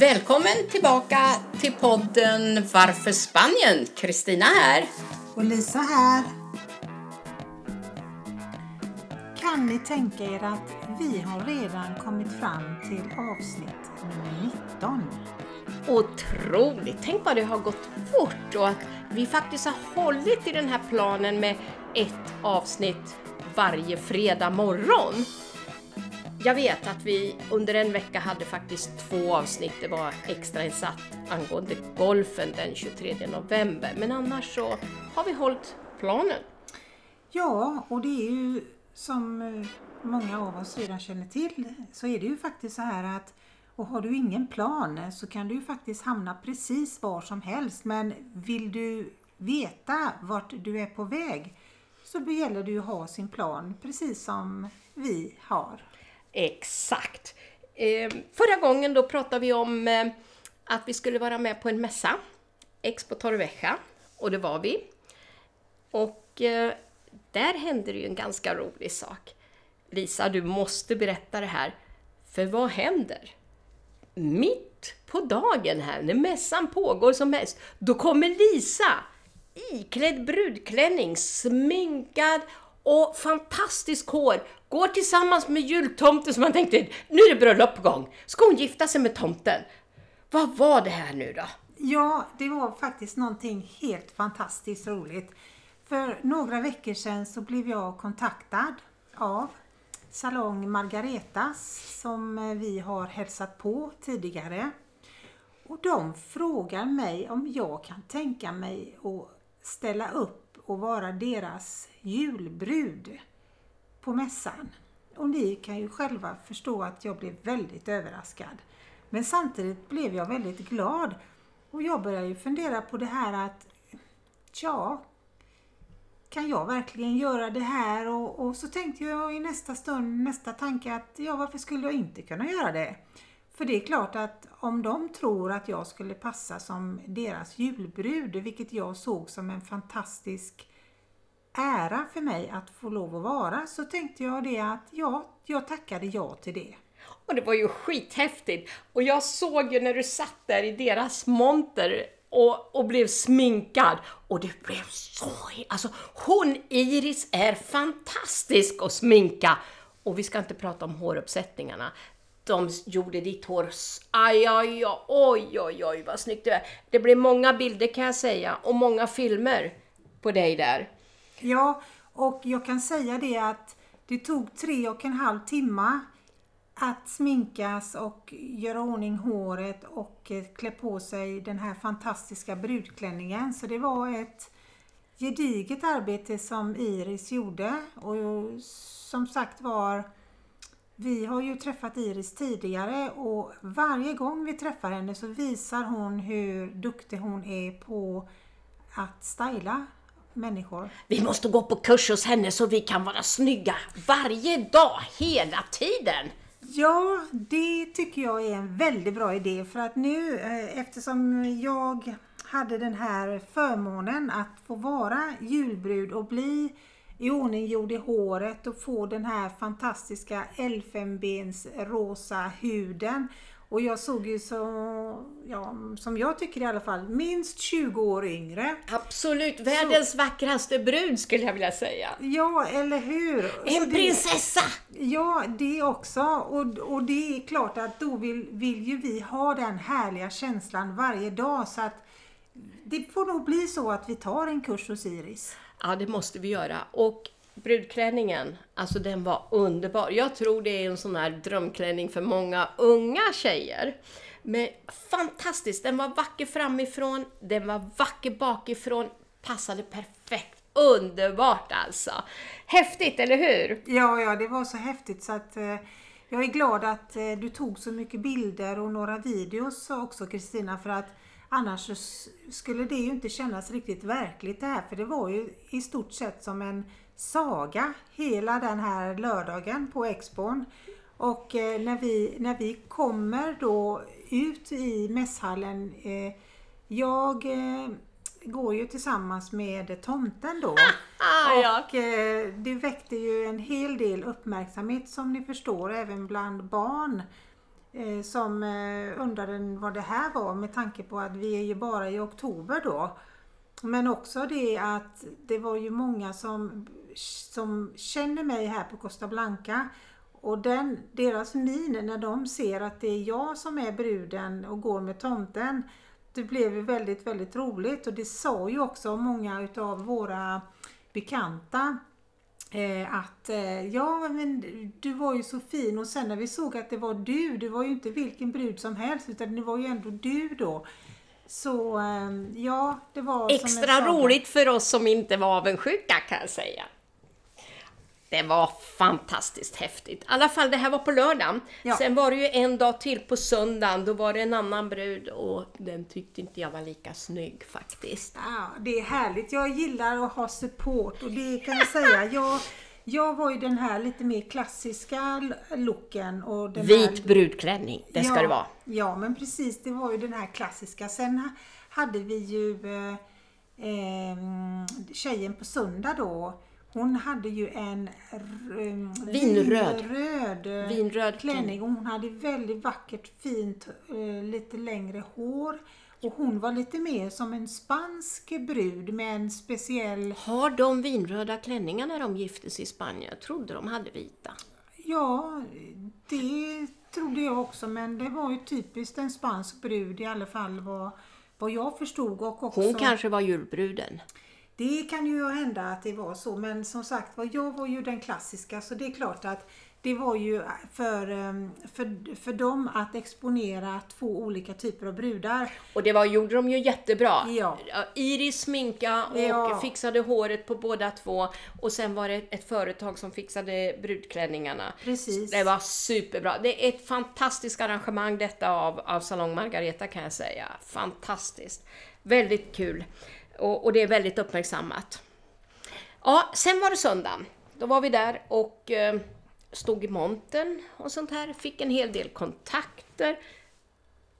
Välkommen tillbaka till podden Varför Spanien? Kristina här. Och Lisa här. Kan ni tänka er att vi har redan kommit fram till avsnitt nummer 19? Otroligt! Tänk vad det har gått fort och att vi faktiskt har hållit i den här planen med ett avsnitt varje fredag morgon. Jag vet att vi under en vecka hade faktiskt två avsnitt. Det var extrainsatt angående golfen den 23 november. Men annars så har vi hållit planen. Ja, och det är ju som eh, många av oss redan känner till så är det ju faktiskt så här att och har du ingen plan eh, så kan du ju faktiskt hamna precis var som helst. Men vill du veta vart du är på väg så gäller det ju att ha sin plan precis som vi har. Exakt. Eh, förra gången då pratade vi om eh, att vi skulle vara med på en mässa, Expo Torrevieja, och det var vi. Och eh, där hände det ju en ganska rolig sak. Lisa, du måste berätta det här, för vad händer? Mitt på dagen här, när mässan pågår som mest, då kommer Lisa iklädd brudklänning, sminkad och fantastiskt hår går tillsammans med jultomten som man tänkte, nu är det bröllop på gång. Ska hon gifta sig med tomten? Vad var det här nu då? Ja, det var faktiskt någonting helt fantastiskt roligt. För några veckor sedan så blev jag kontaktad av Salong Margaretas som vi har hälsat på tidigare. Och de frågar mig om jag kan tänka mig att ställa upp och vara deras julbrud på mässan. Och ni kan ju själva förstå att jag blev väldigt överraskad. Men samtidigt blev jag väldigt glad. Och jag började ju fundera på det här att, ja, kan jag verkligen göra det här? Och, och, så tänkte jag i nästa stund, nästa tanke att, ja, varför skulle jag inte kunna göra det? För det är klart att om de tror att jag skulle passa som deras julbrud, vilket jag såg som en fantastisk ära för mig att få lov att vara så tänkte jag det att ja, jag tackade ja till det. Och det var ju skithäftigt! Och jag såg ju när du satt där i deras monter och, och blev sminkad och det blev så... Alltså hon Iris är fantastisk att sminka! Och vi ska inte prata om håruppsättningarna. De gjorde ditt hår... Aj, aj, aj, oj, oj, oj vad snyggt du är. Det blev många bilder kan jag säga och många filmer på dig där. Ja, och jag kan säga det att det tog tre och en halv timme att sminkas och göra ordning håret och eh, klä på sig den här fantastiska brudklänningen. Så det var ett gediget arbete som Iris gjorde och som sagt var vi har ju träffat Iris tidigare och varje gång vi träffar henne så visar hon hur duktig hon är på att styla människor. Vi måste gå på kurs hos henne så vi kan vara snygga varje dag, hela tiden! Ja, det tycker jag är en väldigt bra idé för att nu eh, eftersom jag hade den här förmånen att få vara julbrud och bli i ordning gjord i håret och få den här fantastiska elfenbens rosa huden och jag såg ju så, ja, som jag tycker i alla fall, minst 20 år yngre. Absolut, världens så, vackraste brud skulle jag vilja säga. Ja, eller hur? En prinsessa! Det, ja, det också. Och, och det är klart att då vill, vill ju vi ha den härliga känslan varje dag så att det får nog bli så att vi tar en kurs hos Iris. Ja, det måste vi göra. Och brudklänningen, alltså den var underbar. Jag tror det är en sån här drömklänning för många unga tjejer. Men fantastiskt, den var vacker framifrån, den var vacker bakifrån, passade perfekt. Underbart alltså! Häftigt, eller hur? Ja, ja, det var så häftigt så att eh, jag är glad att eh, du tog så mycket bilder och några videos också Kristina för att annars skulle det ju inte kännas riktigt verkligt det här för det var ju i stort sett som en saga hela den här lördagen på Expon. Och eh, när, vi, när vi kommer då ut i mässhallen, eh, jag eh, går ju tillsammans med tomten då. Ah, ja. Och eh, det väckte ju en hel del uppmärksamhet som ni förstår även bland barn. eh, som eh, undrade vad det här var med tanke på att vi är ju bara i oktober då. Men också det att det var ju många som, som känner mig här på Costa Blanca och den, deras min när de ser att det är jag som är bruden och går med tomten det blev väldigt, väldigt roligt och det sa ju också många utav våra bekanta eh, att eh, ja men du var ju så fin och sen när vi såg att det var du, det var ju inte vilken brud som helst utan det var ju ändå du då. Så eh, ja, det var Extra roligt för oss som inte var avundsjuka kan jag säga. Det var fantastiskt häftigt. I alla fall, det här var på lördagen. Ja. Sen var det ju en dag till på söndagen. Då var det en annan brud och den tyckte inte jag var lika snygg faktiskt. Ja, det är härligt. Jag gillar att ha support och det kan jag säga. Jag, jag var ju den här lite mer klassiska looken. Och den Vit här... brudklänning, det ska ja, det vara. Ja, men precis. Det var ju den här klassiska. Sen hade vi ju eh, eh, tjejen på söndag då hon hade ju en vinröd. vinröd, vinröd klänning och hon hade väldigt vackert fint eh, lite längre hår. Och hon var lite mer som en spansk brud med en speciell... Har de vinröda klänningar när de gifte sig i Spanien? Jag trodde de hade vita. Ja, det trodde jag också men det var ju typiskt en spansk brud i alla fall vad, vad jag förstod. Och också... Hon kanske var julbruden? Det kan ju hända att det var så men som sagt var jag var ju den klassiska så det är klart att det var ju för, ehm, för, för dem att exponera två olika typer av brudar. Och det var, gjorde de ju jättebra. Ja. Iris sminka och ja. fixade håret på båda två. Och sen var det ett företag som fixade brudklänningarna. Precis. Det var superbra. Det är ett fantastiskt arrangemang detta av, av Salong Margareta kan jag säga. Fantastiskt. Väldigt kul. Och, och, det är väldigt uppmärksammat. Ja, sen var det söndag. Då var vi där och eh, stod i monten och sånt här. Fick en hel del kontakter.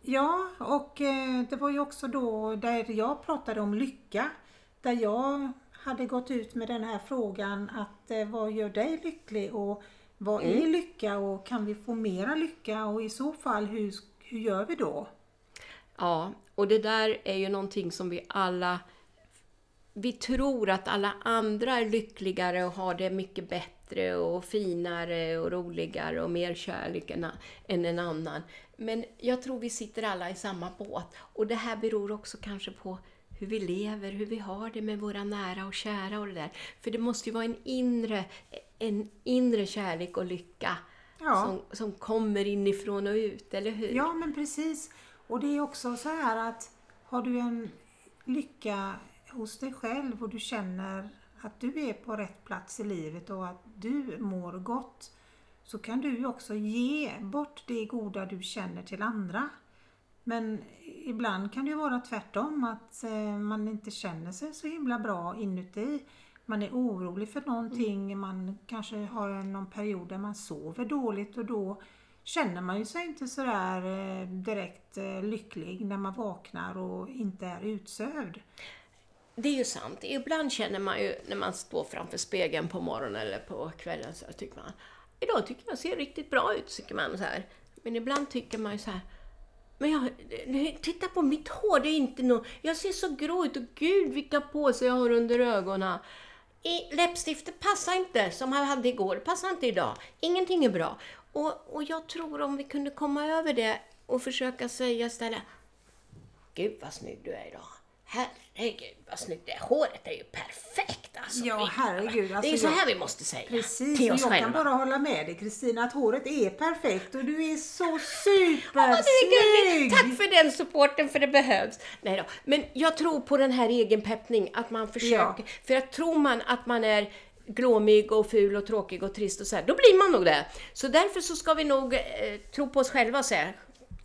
Ja, och eh, det var ju också då där jag pratade om lycka. Där jag hade gått ut med den här frågan att eh, vad gör dig lycklig och vad mm. är lycka och kan vi få mera lycka och i så fall hur, hur gör vi då? Ja, och det där är ju någonting som vi alla vi tror att alla andra är lyckligare och har det mycket bättre och finare och roligare och mer kärlek än, än en annan. Men jag tror vi sitter alla i samma båt. Och det här beror också kanske på hur vi lever, hur vi har det med våra nära och kära och det där. För det måste ju vara en inre, en inre kärlek och lycka ja. som, som kommer inifrån och ut, eller hur? Ja, men precis. Och det är också så här att har du en lycka hos dig själv och du känner att du är på rätt plats i livet och att du mår gott så kan du också ge bort det goda du känner till andra. Men ibland kan det vara tvärtom att eh, man inte känner sig så himla bra inuti. Man är orolig för någonting, man kanske har någon period där man sover dåligt och då känner man ju sig inte sådär eh, direkt eh, lycklig när man vaknar och inte är utsövd. Det är ju sant. Ibland känner man ju när man står framför spegeln på morgonen eller på kvällen så tycker man Idag tycker jag ser riktigt bra ut, tycker man så här. Men ibland tycker man ju så här men jag, titta på mitt hår, det är inte något... Jag ser så grå ut och gud vilka påsar jag har under ögonen. I, läppstiftet passar inte som jag hade igår, passar inte idag. Ingenting är bra. Och, och jag tror om vi kunde komma över det och försöka säga istället Gud vad snygg du är idag. Herregud vad snyggt det är. Håret är ju perfekt alltså. Ja, herregud. Alltså, det är så här vi måste säga precis, till oss jag själva. kan bara hålla med dig Kristina att håret är perfekt och du är så supersnygg! Ja, Tack för den supporten för det behövs. Nej då. Men jag tror på den här egenpeppning, att man försöker. Ja. För att tror man att man är glåmig och ful och tråkig och trist och så här, då blir man nog det. Så därför så ska vi nog eh, tro på oss själva och säga,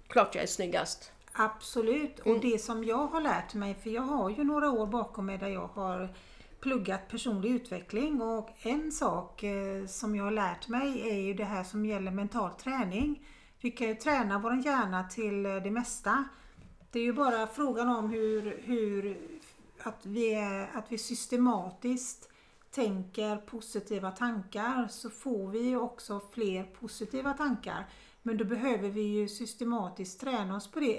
klart jag är snyggast. Absolut, och mm. det som jag har lärt mig, för jag har ju några år bakom mig där jag har pluggat personlig utveckling och en sak eh, som jag har lärt mig är ju det här som gäller mental träning. Vi kan ju träna vår hjärna till eh, det mesta. Det är ju bara frågan om hur, hur att, vi är, att vi systematiskt tänker positiva tankar så får vi också fler positiva tankar. Men då behöver vi ju systematiskt träna oss på det.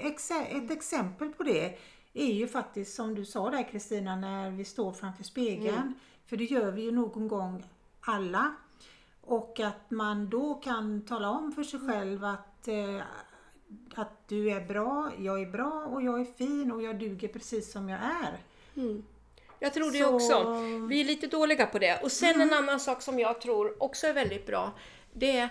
Ett exempel på det är ju faktiskt som du sa där Kristina, när vi står framför spegeln. För det gör vi ju någon gång alla. Och att man då kan tala om för sig själv att, eh, att du är bra, jag är bra och jag är fin och jag duger precis som jag är. Jag tror det Så- också. Vi är lite dåliga på det. Och sen en annan sak som jag tror också är väldigt bra. Det är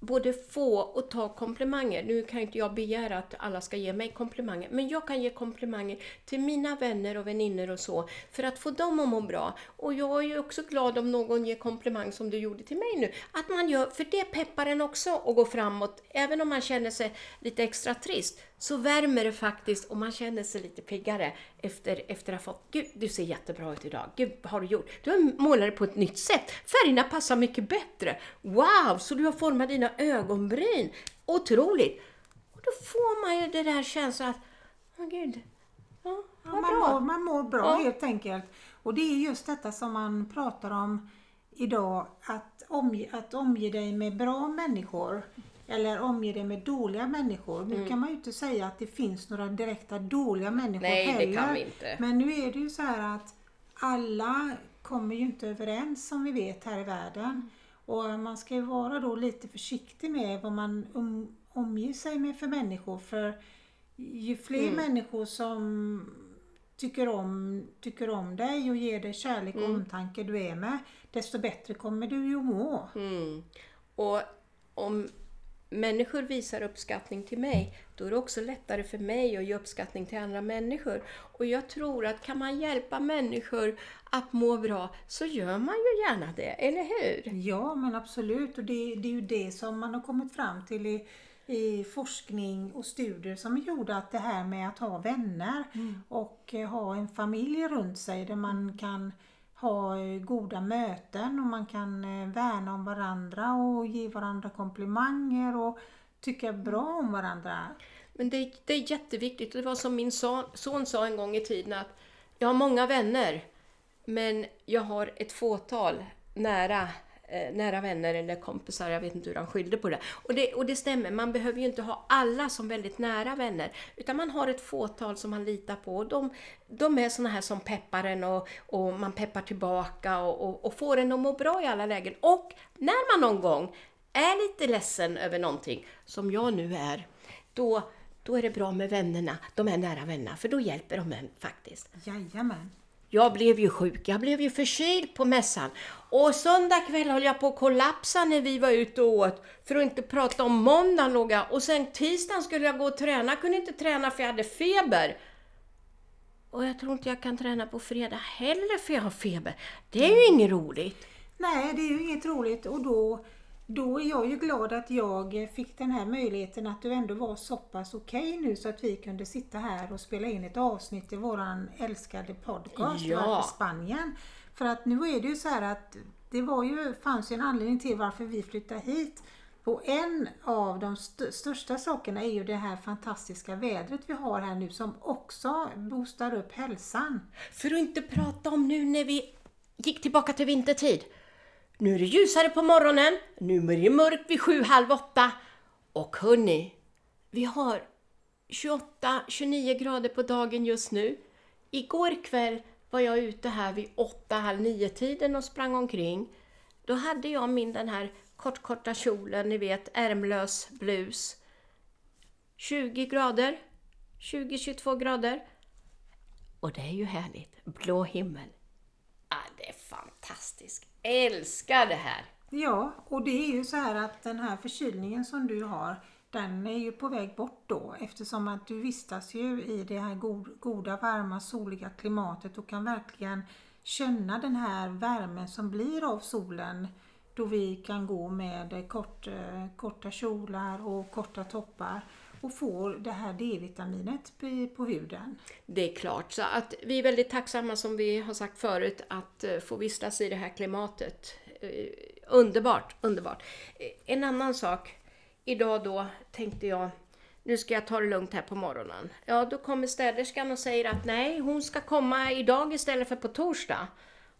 både få och ta komplimanger. Nu kan inte jag begära att alla ska ge mig komplimanger, men jag kan ge komplimanger till mina vänner och väninnor och så, för att få dem att må bra. Och jag är ju också glad om någon ger komplimang som du gjorde till mig nu. Att man gör, för det peppar en också att gå framåt. Även om man känner sig lite extra trist, så värmer det faktiskt och man känner sig lite piggare efter, efter att ha fått Gud, du ser jättebra ut idag. Gud, vad har du gjort? Du har målat på ett nytt sätt. Färgerna passar mycket bättre. Wow, så du har format dina ögonbryn. Otroligt! Och då får man ju det där känslan att, åh gud, ja, Ja, man, mår, bra. man mår bra Ja. helt enkelt. Och det är just detta som man pratar om idag, att, omge, att omge dig med bra människor eller omge dig med dåliga människor. Nu Mm. kan man ju inte säga att det finns några direkta dåliga människor Nej, det heller. kan vi inte. Men nu är det ju så här att alla kommer ju inte överens som vi vet här i världen. Och man ska ju vara då lite försiktig med vad man um, omger sig med för människor. För ju fler Mm. människor som tycker om, tycker om dig och ger dig kärlek och omtanke du är med, desto bättre kommer du ju att må. Mm. Och om människor visar uppskattning till mig, då är det också lättare för mig att ge uppskattning till andra människor. Och jag tror att kan man hjälpa människor att må bra, så gör man ju gärna det, eller hur? Ja, men absolut. Och det, det är ju det som man har kommit fram till i, i forskning och studier som är gjorda, att det här med att ha vänner och eh, ha en familj runt sig där man kan ha eh, goda möten och man kan eh, värna om varandra och ge varandra komplimanger och tycka bra om varandra. Men det, det är jätteviktigt. Det var som min son, son sa en gång i tiden att jag har många vänner, men jag har ett fåtal nära, Eh, nära vänner eller kompisar. Jag vet inte hur han skyllde på det. Och, det. och det stämmer, man behöver ju inte ha alla som väldigt nära vänner, utan man har ett fåtal som man litar på. Och de, de är såna här som peppar en och, och man peppar tillbaka och, och, och får en att må bra i alla lägen. Och när man någon gång är lite ledsen över någonting, som jag nu är, då, då är det bra med vännerna, de här nära vännerna, för då hjälper de en faktiskt. Jajamän. Jag blev ju sjuk, jag blev ju förkyld på mässan. Och söndag kväll höll jag på att kollapsa när vi var ute och åt. För att inte prata om måndagen låg jag. Och sen tisdagen skulle jag gå och träna, jag kunde inte träna för jag hade feber. Och jag tror inte jag kan träna på fredag heller för jag har feber. Det är ju inget roligt. Nej, det är ju inget roligt och då, då är jag ju glad att jag fick den här möjligheten att du ändå var så pass okej nu så att vi kunde sitta här och spela in ett avsnitt i våran älskade podcast Ja. Varför Spanien. För att nu är det ju så här att det var ju, fanns ju en anledning till varför vi flyttade hit. Och en av de st- största sakerna är ju det här fantastiska vädret vi har här nu som också boostar upp hälsan. För att inte prata om nu när vi gick tillbaka till vintertid. Nu är det ljusare på morgonen, nu är det mörkt vid sju, halv åtta. Och hörni, vi har 28-29 grader på dagen just nu. Igår kväll var jag ute här vid åtta, halv nio tiden och sprang omkring. Då hade jag min den här kortkorta kjolen, ni vet, ärmlös blus. 20 grader, 20-22 grader. Och det är ju härligt. Blå himmel. Ah, det är fantastiskt. Älskar det här. Ja, och det är ju så här att den här förkylningen som du har, den är ju på väg bort då eftersom att du vistas ju i det här goda, varma, soliga klimatet och kan verkligen känna den här värmen som blir av solen då vi kan gå med kort, eh, korta kjolar och korta toppar och får det här D-vitaminet på- huden. Det är klart. Så att vi är väldigt tacksamma, som vi har sagt förut, att eh, få vistas i det här klimatet. Eh, underbart, underbart. Eh, en annan sak. Idag då tänkte jag, nu ska jag ta det lugnt här på morgonen. Ja, då kommer städerskan och säger att nej, hon ska komma idag istället för på torsdag.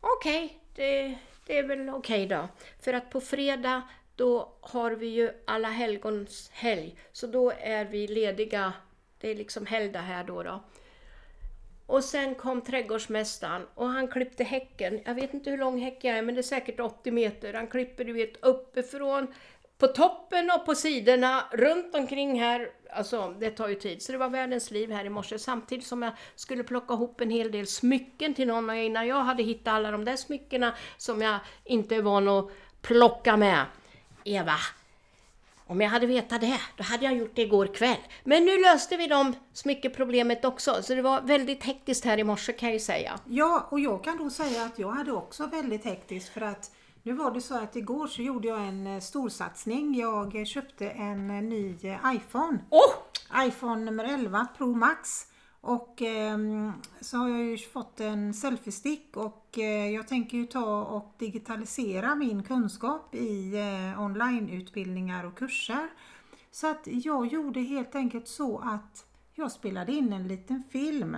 Okej, det, det är väl okej då. För att på fredag, då har vi ju alla helgons helg. Så då är vi lediga. Det är liksom helgdag här då. då. Och sen kom trädgårdsmästaren och han klippte häcken. Jag vet inte hur lång häcken är men det är säkert 80 meter. Han klipper du vet uppifrån, på toppen och på sidorna, runt omkring här. Alltså det tar ju tid. Så det var världens liv här i morse. Samtidigt som jag skulle plocka ihop en hel del smycken till någon och innan jag hade hittat alla de där smyckena som jag inte är van att plocka med. Eva, om jag hade vetat det, då hade jag gjort det igår kväll. Men nu löste vi de smyckeproblemet också, så det var väldigt hektiskt här i morse kan jag ju säga. Ja, och jag kan då säga att jag hade också väldigt hektiskt för att nu var det så att igår så gjorde jag en eh, storsatsning. Jag köpte en eh, ny eh, iPhone. Oh! iPhone nummer 11 Pro Max. Och eh, så har jag ju fått en selfiestick och eh, jag tänker ju ta och digitalisera min kunskap i eh, onlineutbildningar och kurser. Så att jag gjorde helt enkelt så att jag spelade in en liten film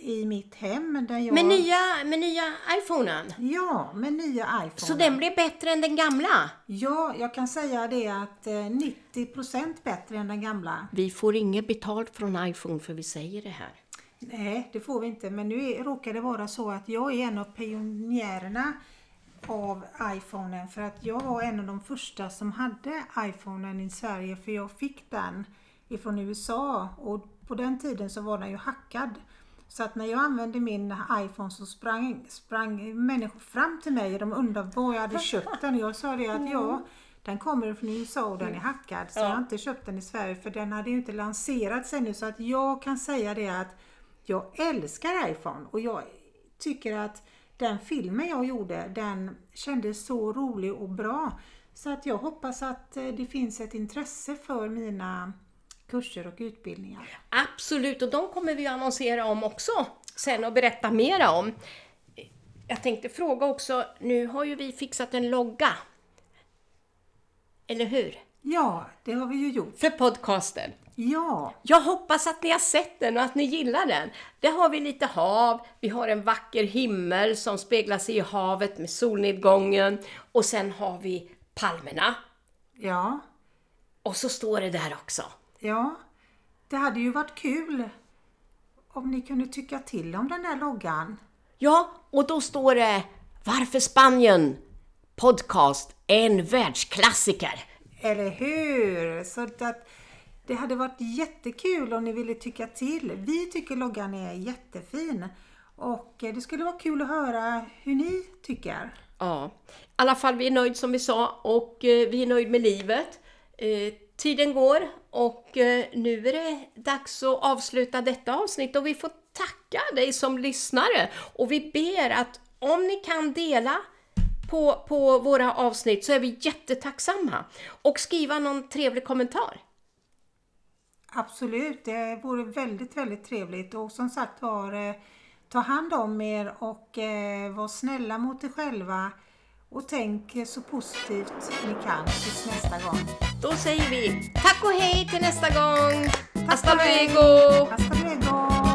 i mitt hem. Där jag... Med nya, med nya iPhonen? Ja, med nya iPhone. Så den blev bättre än den gamla? Ja, jag kan säga det att 90% eh, bättre än den gamla. Vi får inget betalt från iPhone för vi säger det här. Nej, det får vi inte. Men nu råkar det vara så att jag är en av pionjärerna av iPhonen för att jag var en av de första som hade iPhonen i Sverige för jag fick den ifrån USA och på den tiden så var den ju hackad. Så att när jag använde min iPhone så sprang, sprang människor fram till mig och de undrade var jag hade köpt den. Jag sa det att ja, den kommer från USA och den är hackad. Så ja. jag har inte köpt den i Sverige för den hade ju inte lanserats ännu. Så att jag kan säga det att jag älskar iPhone och jag tycker att den filmen jag gjorde den kändes så rolig och bra. Så att jag hoppas att eh, det finns ett intresse för mina kurser och utbildningar. Absolut, och de kommer vi annonsera om också sen och berätta mera om. Jag tänkte fråga också, nu har ju vi fixat en logga. Eller hur? Ja, det har vi ju gjort. För podcasten. Ja. Jag hoppas att ni har sett den och att ni gillar den. Där har vi lite hav, vi har en vacker himmel som speglar sig i havet med solnedgången och sen har vi palmerna. Ja. Och så står det där också. Ja, det hade ju varit kul om ni kunde tycka till om den där loggan. Ja, och då står det Varför Spanien? Podcast, en världsklassiker. Eller hur? Så att det hade varit jättekul om ni ville tycka till. Vi tycker loggan är jättefin. Och det skulle vara kul att höra hur ni tycker. Ja, i alla fall vi är nöjda som vi sa och eh, vi är nöjda med livet. Tiden går och eh, nu är det dags att avsluta detta avsnitt och vi får tacka dig som lyssnare och vi ber att om ni kan dela på, på våra avsnitt så är vi jättetacksamma och skriva någon trevlig kommentar. Absolut, det vore väldigt, väldigt trevligt och som sagt var, eh, ta hand om er och eh, var snälla mot er själva och tänk så positivt ni kan tills nästa gång. Då säger vi tack och hej till nästa gång! Hasta luego! Hasta luego!